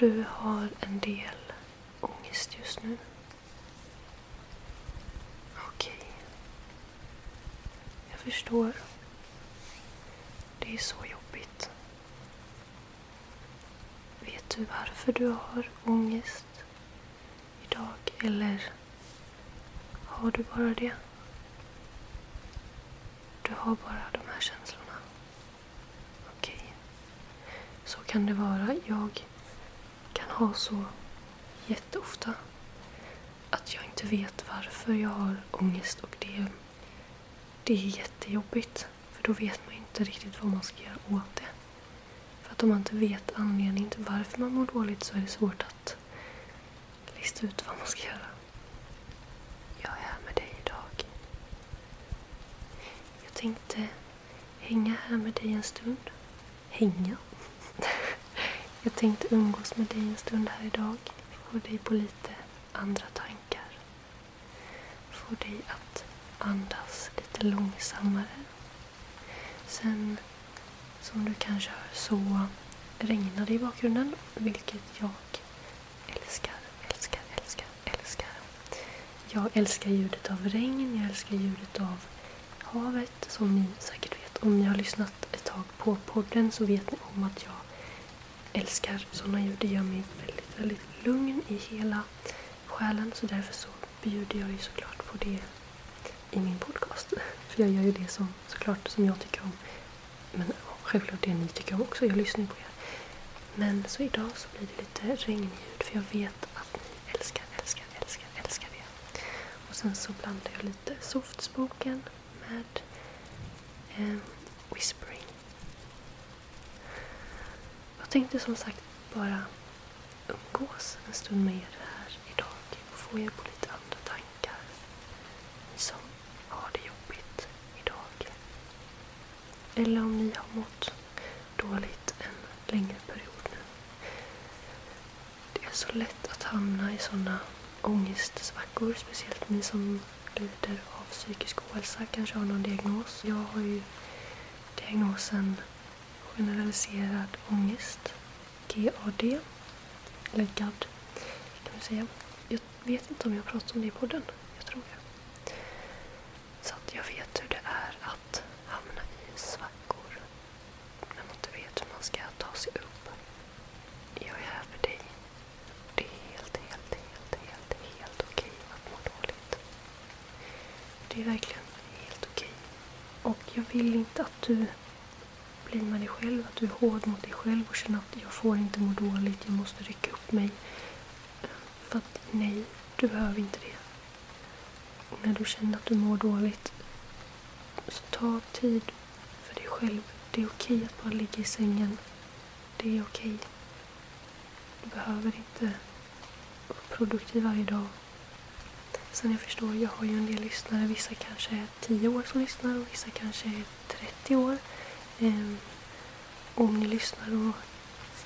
du har en del ångest just nu? Okej. Jag förstår. Det är så jobbigt. Vet du varför du har ångest idag? Eller har du bara det? Du har bara de här känslorna. Okej. Så kan det vara. Jag ha så jätteofta. Att jag inte vet varför jag har ångest och det, det är jättejobbigt. För då vet man inte riktigt vad man ska göra åt det. För att om man inte vet anledningen till varför man mår dåligt så är det svårt att lista ut vad man ska göra. Jag är här med dig idag. Jag tänkte hänga här med dig en stund. Hänga? Jag tänkte umgås med dig en stund här idag. Få dig på lite andra tankar. Få dig att andas lite långsammare. Sen, som du kanske hör, så regnar det i bakgrunden. Vilket jag älskar, älskar, älskar, älskar. Jag älskar ljudet av regn. Jag älskar ljudet av havet. Som ni säkert vet. Om ni har lyssnat ett tag på podden så vet ni om att jag älskar sådana ljud. Det gör mig väldigt, väldigt lugn i hela själen. Så därför så bjuder jag ju såklart på det i min podcast. För jag gör ju det som såklart som jag tycker om. Men självklart det ni tycker om också. Jag lyssnar på er. Men så idag så blir det lite regnljud. För jag vet att ni älskar, älskar, älskar, älskar det. Och sen så blandar jag lite softspoken med eh, whisper jag tänkte som sagt bara umgås en stund med er här idag och få er på lite andra tankar. Ni som har det jobbigt idag. Eller om ni har mått dåligt en längre period nu. Det är så lätt att hamna i sådana ångestsvackor, speciellt ni som lider av psykisk ohälsa, kanske har någon diagnos. Jag har ju diagnosen generaliserad ångest, GAD, eller GAD kan man säga. Jag vet inte om jag pratat om det i podden. Jag tror det. Så att jag vet hur det är att hamna i svackor när man inte vet hur man ska ta sig upp. Jag är här för dig. Det är helt, helt, helt, helt, helt okej att må dåligt. Det är verkligen helt okej. Och jag vill inte att du disciplin med dig själv, att du är hård mot dig själv och känner att jag får inte må dåligt, jag måste rycka upp mig. För att nej, du behöver inte det. Och när du känner att du mår dåligt, så ta tid för dig själv. Det är okej att bara ligga i sängen. Det är okej. Du behöver inte vara produktiv varje dag. Sen jag förstår, jag har ju en del lyssnare. Vissa kanske är 10 år som lyssnar och vissa kanske är 30 år. Eh, om ni lyssnar och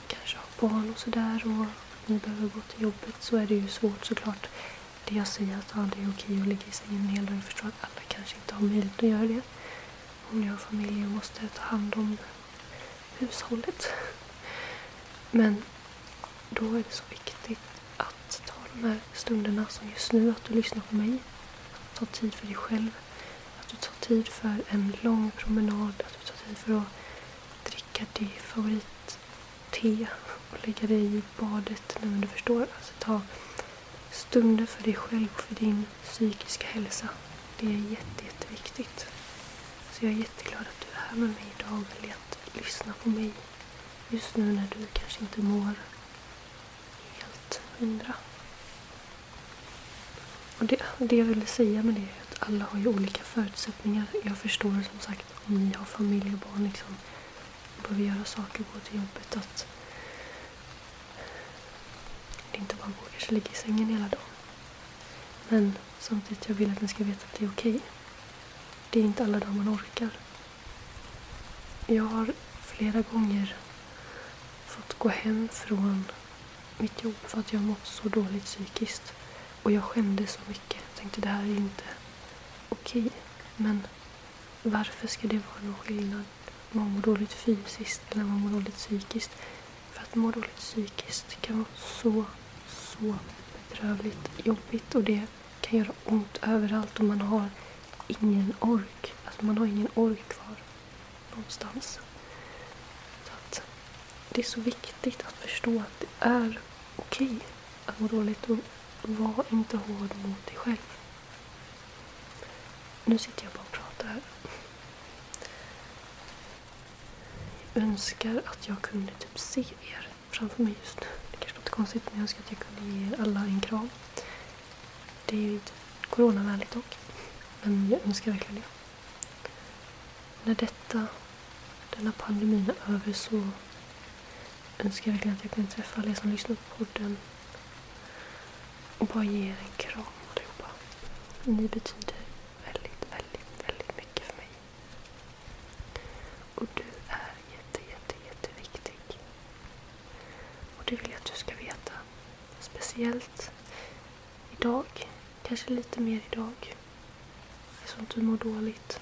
kanske har barn och sådär och ni behöver gå till jobbet så är det ju svårt såklart. Det jag säger att ja, det är okej att ligga i sängen en hel dag. Jag förstår att alla kanske inte har möjlighet att göra det. Om ni har familj och måste ta hand om hushållet. Men då är det så viktigt att ta de här stunderna som just nu, att du lyssnar på mig. Att ta tid för dig själv. Att du tar tid för en lång promenad, att du för att dricka ditt favoritte och lägga dig i badet. Nej, men du förstår, alltså ta stunder för dig själv och för din psykiska hälsa. Det är jätte, jätteviktigt. Så jag är jätteglad att du är här med mig idag och väljer att lyssna på mig just nu när du kanske inte mår helt hundra. Och det, det jag ville säga med det är att alla har ju olika förutsättningar. Jag förstår som sagt om ni har familj och barn liksom behöver göra saker, gå till jobbet, att det inte bara går kanske ligga i sängen hela dagen. Men samtidigt jag vill att ni ska veta att det är okej. Det är inte alla dagar man orkar. Jag har flera gånger fått gå hem från mitt jobb för att jag mått så dåligt psykiskt. Och jag skämdes så mycket. Jag tänkte det här är inte okej. Men varför ska det vara någon skillnad? Om man mår dåligt fysiskt eller om man mår dåligt psykiskt. För att må dåligt psykiskt kan vara så, så bedrövligt jobbigt. Och det kan göra ont överallt och man har ingen ork. Alltså man har ingen ork kvar någonstans. Så att det är så viktigt att förstå att det är okej att må dåligt och var inte hård mot dig själv. Nu sitter jag bara och pratar här. Jag önskar att jag kunde typ se er framför mig just nu. Det kanske låter konstigt men jag önskar att jag kunde ge er alla en kram. Det är ju inte coronavänligt dock. Men jag önskar verkligen det. När detta, denna pandemin är över så önskar jag verkligen att jag kunde träffa alla er som lyssnar på podden och bara ge er en kram allihopa. Ni betyder väldigt, väldigt, väldigt mycket för mig. Och du är jätte, jätte, jätteviktig. Och det vill jag att du ska veta. Speciellt idag. Kanske lite mer idag. Eftersom du mår dåligt.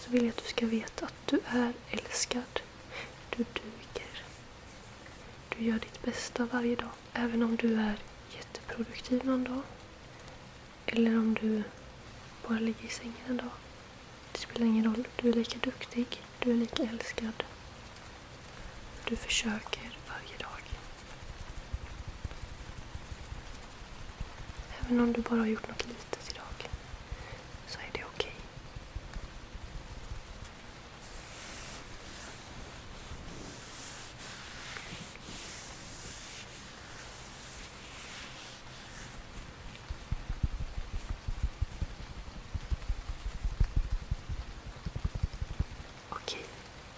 Så vill jag att du ska veta att du är älskad. Du duger. Du gör ditt bästa varje dag. Även om du är jätteproduktiv någon dag. Eller om du bara ligger i sängen en dag. Det spelar ingen roll. Du är lika duktig. Du är lika älskad. Du försöker varje dag än om du bara har gjort något litet idag så är det okej. Okej,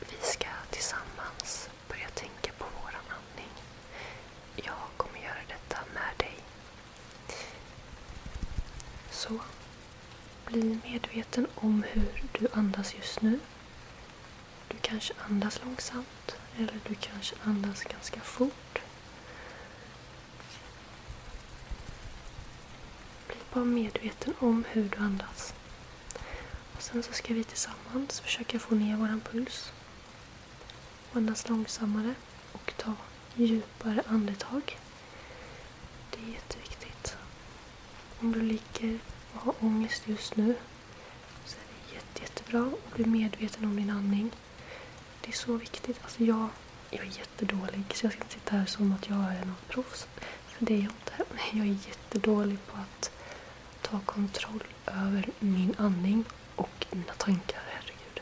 vi ska tillsammans börja tänka på våran andning. Jag kommer göra detta med dig. Så, bli medveten om hur du andas just nu. Du kanske andas långsamt eller du kanske andas ganska fort. Bli bara medveten om hur du andas. Och sen så ska vi tillsammans försöka få ner våran puls. Och andas långsammare och ta djupare andetag. Det är jätteviktigt. Om du ligger och har ångest just nu bra och bli medveten om din andning. Det är så viktigt. Alltså jag, jag är jättedålig så jag ska inte sitta här som att jag är något proffs. För det är jag inte. Jag är jättedålig på att ta kontroll över min andning och mina tankar, herregud.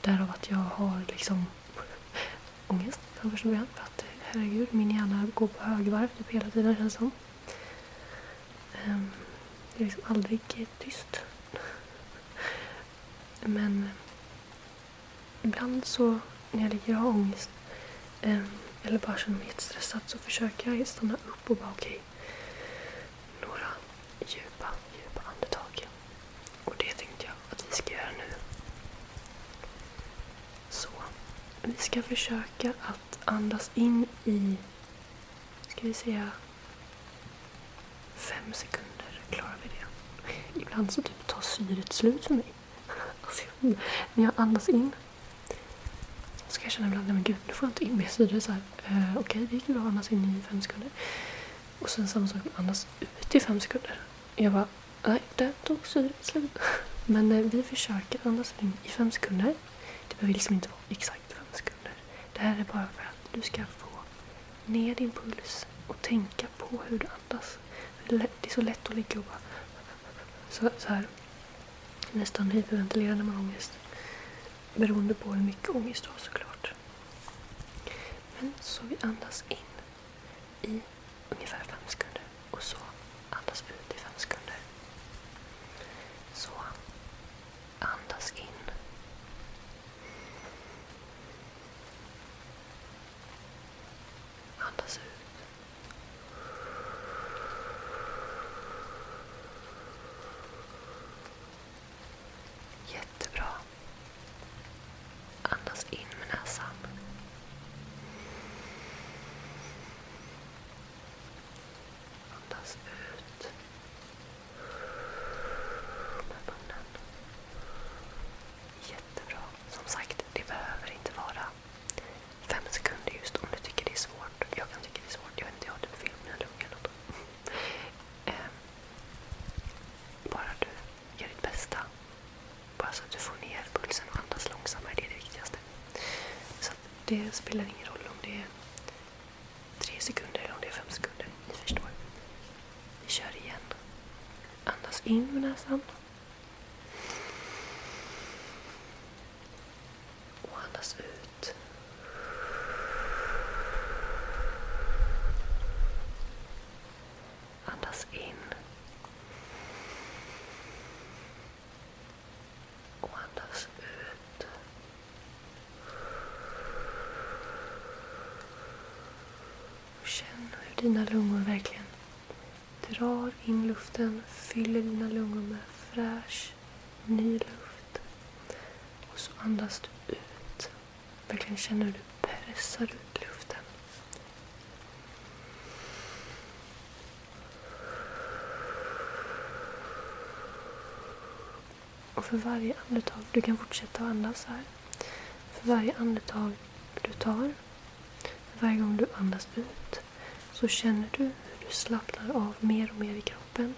Därav att jag har liksom ångest från första början. För att herregud, min hjärna går på högvarv typ hela tiden känns det som. Um, det är liksom aldrig tyst. Men ibland så när jag ligger och har ångest eh, eller bara känner mig jättestressad så försöker jag stanna upp och bara okej. några djupa, djupa andetag. Och det tänkte jag att vi ska göra nu. Så, vi ska försöka att andas in i, ska vi säga, fem sekunder. Klarar vi det? Ibland så typ tar syret slut för mig. När jag andas in så ska jag känna ibland, nej men gud, nu får jag inte in mer syre. Så här, eh, Okej, det gick bra att andas in i fem sekunder. Och sen samma sak med andas ut i fem sekunder. Jag bara, nej, där tog syret slut. Men eh, vi försöker andas in i fem sekunder. Det behöver liksom inte vara exakt fem sekunder. Det här är bara för att du ska få ner din puls och tänka på hur du andas. Det är det är så lätt att ligga och bara så, så här nästan hyperventilerar när man har ångest. Beroende på hur mycket ångest du har såklart. Men så vi andas in i ungefär 5 sekunder och så andas ut i fem sekunder. Så andas in. Andas ut. Jättebra. Andas in med näsan. Andas ut med munnen. Jättebra. Som sagt, det behöver inte vara fem sekunder just om du tycker det är svårt. Jag kan tycka det är svårt. Jag vet inte, jag har typ fel med mina lungor. eller något. Ehm, Bara du gör ditt bästa. Bara så att du får ner pulsen och andas långsammare. Det är det viktigaste. Så att det spelar ingen roll om det är tre sekunder eller om det är fem sekunder. Ni förstår. Vi kör igen. Andas in med näsan. Och andas ut. Andas in. Och andas ut. Och känn hur dina lungor verkligen drar in luften, fyller dina lungor med fräsch, ny luft. Och så andas du ut. Verkligen känner hur du pressar ut luften. Och för varje andetag, du kan fortsätta att andas här. För varje andetag du tar, för varje gång du andas ut, så känner du hur du slappnar av mer och mer i kroppen.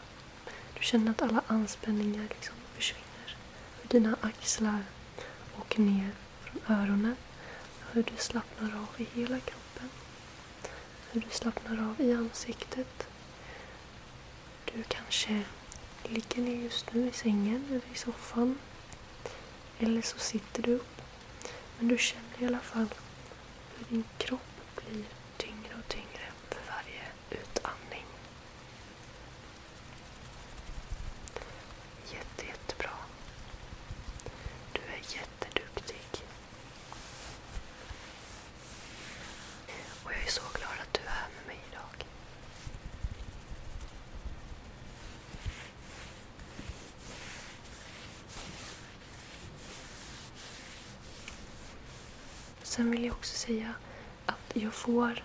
Du känner att alla anspänningar liksom försvinner. Hur dina axlar åker ner från öronen. Hur du slappnar av i hela kroppen. Hur du slappnar av i ansiktet. Du kanske ligger ner just nu i sängen eller i soffan. Eller så sitter du upp. Men du känner i alla fall hur din kropp blir tyngre och tyngre för varje utandning. Jätte, jättebra. Du är jätteduktig. Och jag är så glad att du är här med mig idag. Sen vill jag också säga att jag får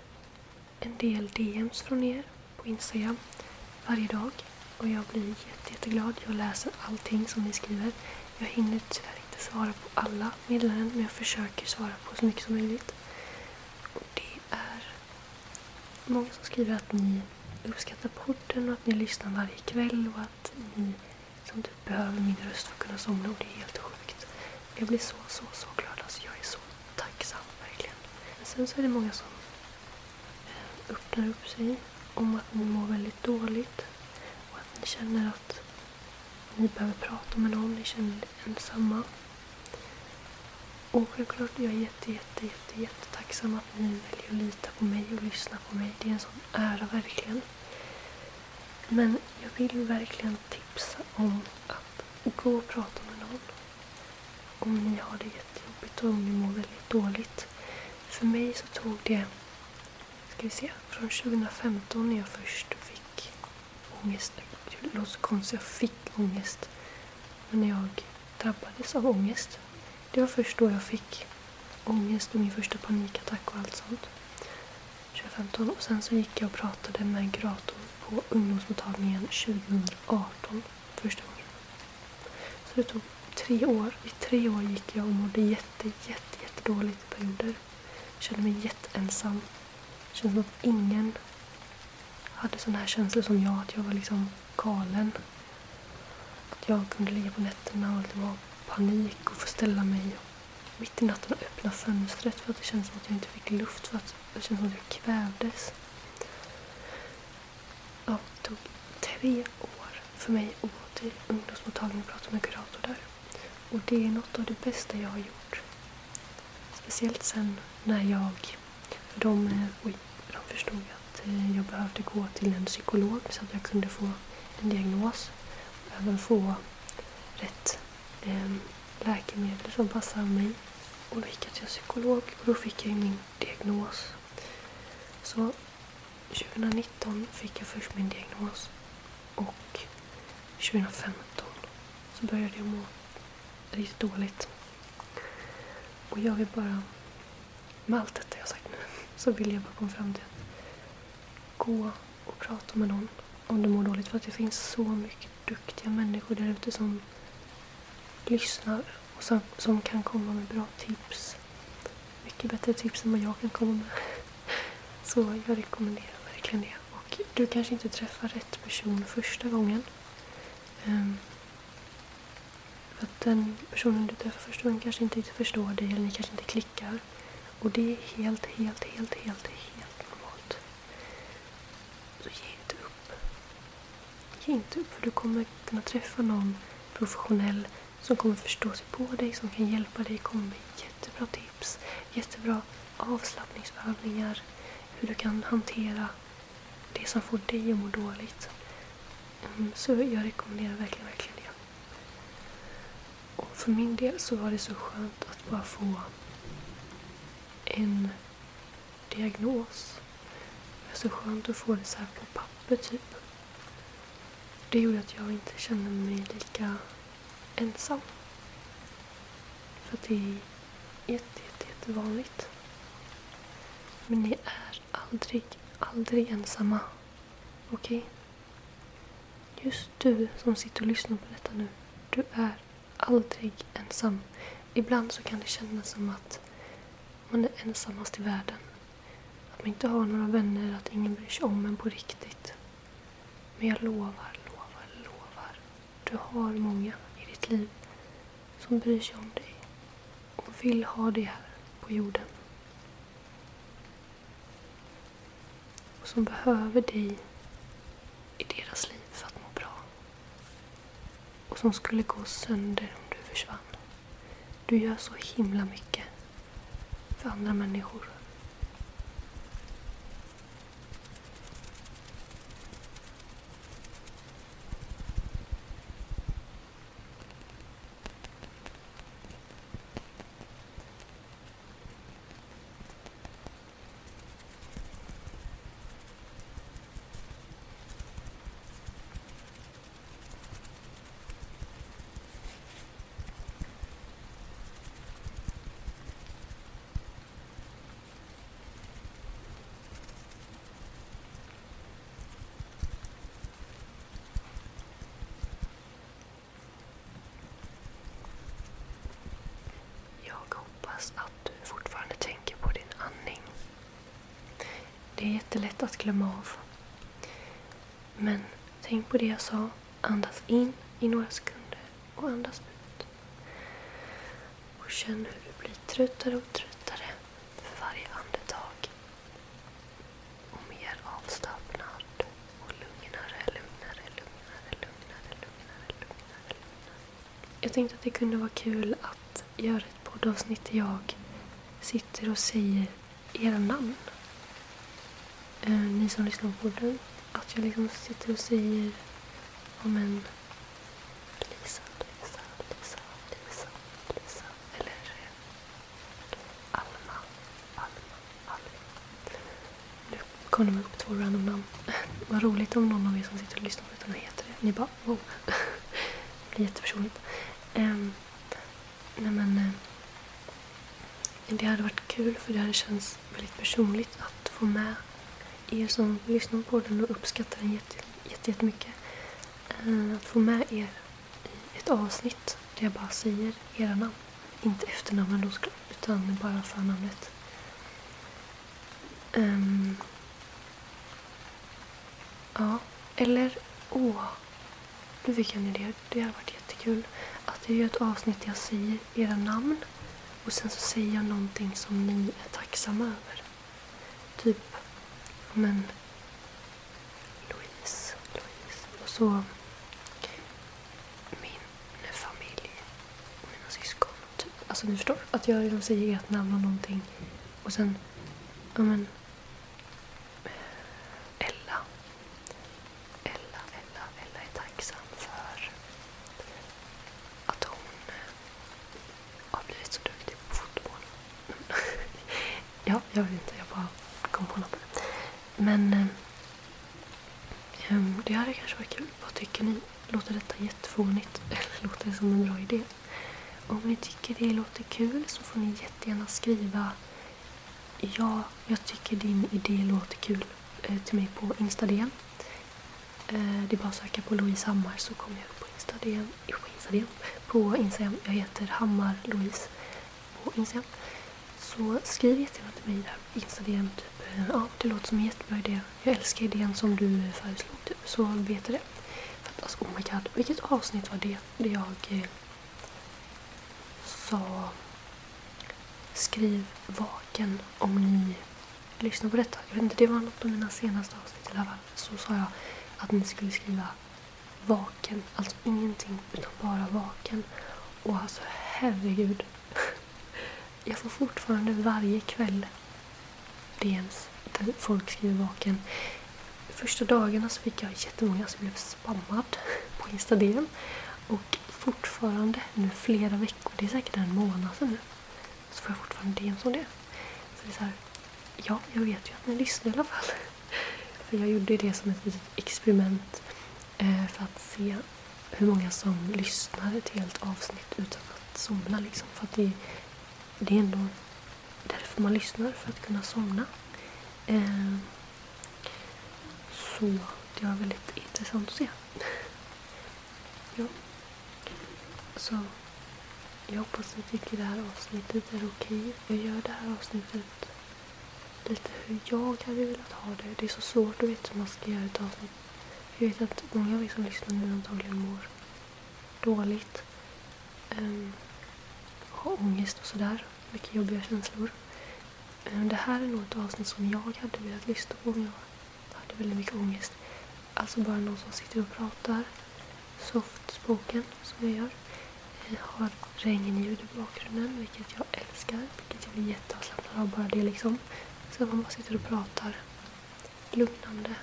en del DMs från er på Instagram varje dag. Och jag blir jätte, jätteglad. Jag läser allting som ni skriver. Jag hinner tyvärr inte svara på alla meddelanden men jag försöker svara på så mycket som möjligt. Och det är många som skriver att ni uppskattar podden och att ni lyssnar varje kväll och att ni som typ behöver min röst för att kunna somna och det är helt sjukt. Jag blir så, så, så glad. Alltså jag är så tacksam, verkligen. Men sen så är det många som öppnar upp sig om att ni mår väldigt dåligt och att ni känner att ni behöver prata med någon, ni känner er ensamma. Och självklart, jag är jätte, jätte, jätte, jättetacksam att ni väljer att lita på mig och lyssna på mig. Det är en sån ära, verkligen. Men jag vill verkligen tipsa om att gå och prata med någon. Om ni har det jättejobbigt och om ni mår väldigt dåligt. För mig så tog det, ska vi se, från 2015 när jag först fick ångest. Det låter så konstigt, jag fick ångest. Men när jag drabbades av ångest. Det var först då jag fick ångest och min första panikattack och allt sånt. 2015 och sen så gick jag och pratade med en kurator på ungdomsmottagningen 2018 första gången. Så det tog tre år. I tre år gick jag och mådde jätte, jätte, jättedåligt i perioder. Jag kände mig jätteensam. Det som att ingen hade sådana här känslor som jag. Att jag var liksom galen. Att jag kunde ligga på nätterna och det var panik och få ställa mig mitt i natten och öppna fönstret för att det kändes som att jag inte fick luft för att det kändes som att jag kvävdes. Ja, det tog tre år för mig att gå till ungdomsmottagningen och prata med kurator där. Och det är något av det bästa jag har gjort. Speciellt sen när jag, de, oj, de förstod att eh, jag behövde gå till en psykolog så att jag kunde få en diagnos. Och även få rätt ehm, läkemedel som passar mig. Och då gick jag till en psykolog och då fick jag min diagnos. Så 2019 fick jag först min diagnos och 2015 så började jag må riktigt dåligt. Och jag vill bara, med allt detta jag sagt nu, så vill jag bara komma fram till att gå och prata med någon om du mår dåligt. För att det finns så mycket duktiga människor där ute som lyssnar och som, som kan komma med bra tips. Mycket bättre tips än vad jag kan komma med. Så jag rekommenderar verkligen det. Och du kanske inte träffar rätt person första gången. Um, för att den personen du träffar första gången kanske inte riktigt förstår dig eller ni kanske inte klickar. Och det är helt, helt, helt, helt, helt normalt. Så ge inte upp. Ge inte upp för du kommer kunna träffa någon professionell som kommer förstå sig på dig, som kan hjälpa dig, kommer med jättebra tips, jättebra avslappningsövningar, hur du kan hantera det som får dig att må dåligt. Mm, så jag rekommenderar verkligen, verkligen det. Och för min del så var det så skönt att bara få en diagnos. Det var så skönt att få det så här på papper typ. Det gjorde att jag inte kände mig lika ensam. För att det är jätte, jätte, jättevanligt. Men ni är aldrig, aldrig ensamma. Okej? Okay? Just du som sitter och lyssnar på detta nu. Du är aldrig ensam. Ibland så kan det kännas som att man är ensammast i världen. Att man inte har några vänner, att ingen bryr sig om en på riktigt. Men jag lovar, lovar, lovar. Du har många i ditt liv som bryr sig om dig och vill ha dig här på jorden. Och som behöver dig i deras liv för att må bra. Och som skulle gå sönder om du försvann. Du gör så himla mycket för andra människor. Det är jättelätt att glömma av. Men tänk på det jag sa. Andas in i några sekunder och andas ut. Och känn hur du blir tröttare och tröttare för varje andetag. Och mer avslappnad och lugnare, lugnare, lugnare, lugnare, lugnare, lugnare, Jag tänkte att det kunde vara kul att göra ett poddavsnitt där jag sitter och säger era namn eh, ni som lyssnar på podden, att jag liksom sitter och säger om en Lisa, Lisa, Lisa, Lisa, Lisa eller eh, Alma, Alma, Alma. Nu kom de upp två random namn. Vad roligt om någon av er som sitter och lyssnar på detta heter det. Ni bara wow. det blir jättepersonligt. Um, nej men uh, det hade varit kul för det hade känts väldigt personligt att få med er som lyssnar på den och uppskattar den jätte, jätte, jättemycket. Eh, att få med er i ett avsnitt där jag bara säger era namn. Inte efternamnen då utan bara förnamnet. Um, ja, eller åh. nu fick jag en idé. Det hade varit jättekul att jag gör ett avsnitt där jag säger era namn och sen så säger jag någonting som ni är tacksamma över. Typ, men Louise, Louise. Och så min familj, mina syskon. Typ. Alltså ni förstår, att jag liksom säger ert namn och någonting och sen, ja men Ella. Ella, Ella, Ella är tacksam för att hon eh, har blivit så duktig på fotboll. ja, jag vet inte, jag bara kom på något. Men eh, ehm, Ehm, det hade kanske varit kul. Vad tycker ni? Låter detta jättefånigt? Eller låter det som en bra idé? Om ni tycker det låter kul så får ni jättegärna skriva Ja, jag tycker din idé låter kul eh, till mig på Instagram. Eh, det är bara att söka på Louise Hammar så kommer jag upp på Instagram. På Instagram. På Instagram. Jag heter Hammar Louise på Instagram. Så skriv jättegärna till mig där på Instagram. Typ, ja, det låter som en jättebra idé. Jag älskar idén som du föreslog. Typ, så vet du det. För att, alltså, oh my god, vilket avsnitt var det? Det jag eh, sa skriv vaken om ni lyssnar på detta. Jag vet inte, det var något av mina senaste avsnitt i alla fall. Så sa jag att ni skulle skriva vaken. Alltså ingenting utan bara vaken. Och alltså herregud. Jag får fortfarande varje kväll DMs där folk skriver vaken. Första dagarna så fick jag jättemånga som blev spammad på Insta-DM. Och fortfarande nu flera veckor, det är säkert en månad sedan nu, så får jag fortfarande DMs om det. Så det är så här, ja, jag vet ju att ni lyssnar i alla fall. För jag gjorde det som ett litet experiment eh, för att se hur många som lyssnar ett helt avsnitt utan att somna. Liksom. För att det, det är ändå därför man lyssnar, för att kunna somna. Eh, så det var väldigt intressant att se. ja. Så jag hoppas ni tycker det här avsnittet är okej. Jag gör det här avsnittet lite hur jag hade velat ha det. Det är så svårt att veta hur man ska göra ett avsnitt. Jag vet att många av er som lyssnar nu antagligen mår dåligt. Um, har ångest och sådär. Mycket jobbiga känslor. Eh, det här är nog ett avsnitt som jag hade velat lyssna på om jag hade väldigt mycket ångest. Alltså bara någon som sitter och pratar. Soft spoken som jag gör. Jag har regnljud i bakgrunden, vilket jag älskar. Vilket jag blir jätteavslappnad av bara det liksom. Så att man bara sitter och pratar. Lugnande.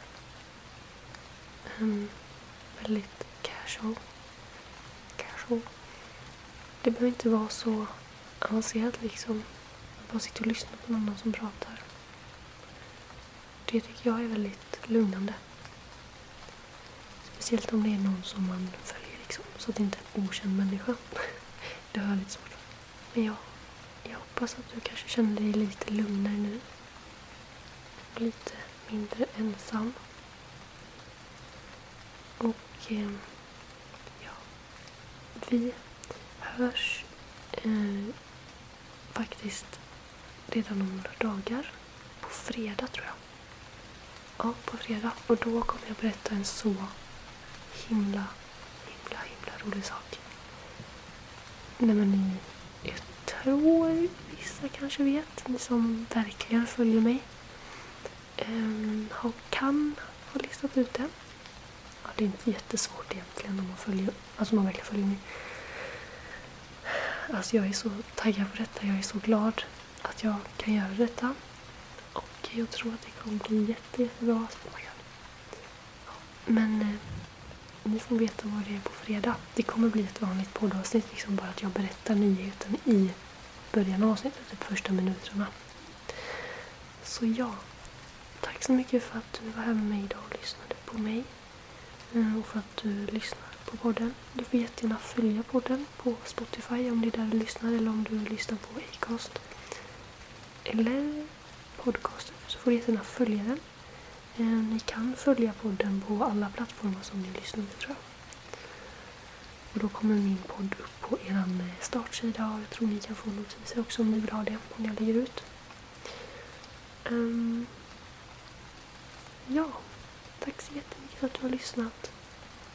Um, väldigt casual. Casual. Det behöver inte vara så avancerat liksom. Man bara sitter och lyssnar på någon som pratar. Det tycker jag är väldigt lugnande. Speciellt om det är någon som man följer liksom. Så att det inte är en okänd människa. Det har jag lite svårt för. Men jag, jag hoppas att du kanske känner dig lite lugnare nu. Lite mindre ensam. Och eh, ja, vi hörs eh, faktiskt redan om några dagar. På fredag tror jag. Ja, på fredag. Och då kommer jag berätta en så himla, himla, himla rolig sak. Nej men ni, jag tror vissa kanske vet, ni som verkligen följer mig. Um, kan ha listat ut det. Ja, det är inte jättesvårt egentligen om man följer, alltså man verkligen följer mig. Alltså jag är så taggad på detta, jag är så glad att jag kan göra detta. Och jag tror att det kommer bli jätte, jättebra. Oh men eh, ni får veta vad det är på fredag. Det kommer bli ett vanligt poddavsnitt, liksom bara att jag berättar nyheten i början av avsnittet, typ första minuterna. Så ja, tack så mycket för att du var här med mig idag och lyssnade på mig. Eh, och för att du lyssnade på podden. Du får jättegärna följa podden på Spotify om det är där du lyssnar eller om du lyssnar på Acast. Eller podcasten. så får du jättegärna följa den. Eh, ni kan följa podden på alla plattformar som ni lyssnar på tror jag. Och då kommer min podd upp på er eh, startsida och jag tror ni kan få notiser också om ni vill ha det om jag lägger ut. Um, ja, tack så jättemycket för att du har lyssnat.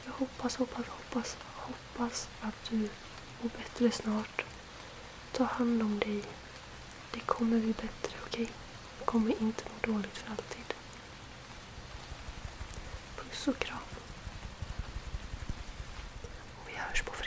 Jag hoppas, hoppas, hoppas, hoppas att du mår bättre snart. Ta hand om dig. Det kommer bli bättre, okej? Du kommer inte må dåligt för alltid. Puss och kram. Och vi hörs på fredag.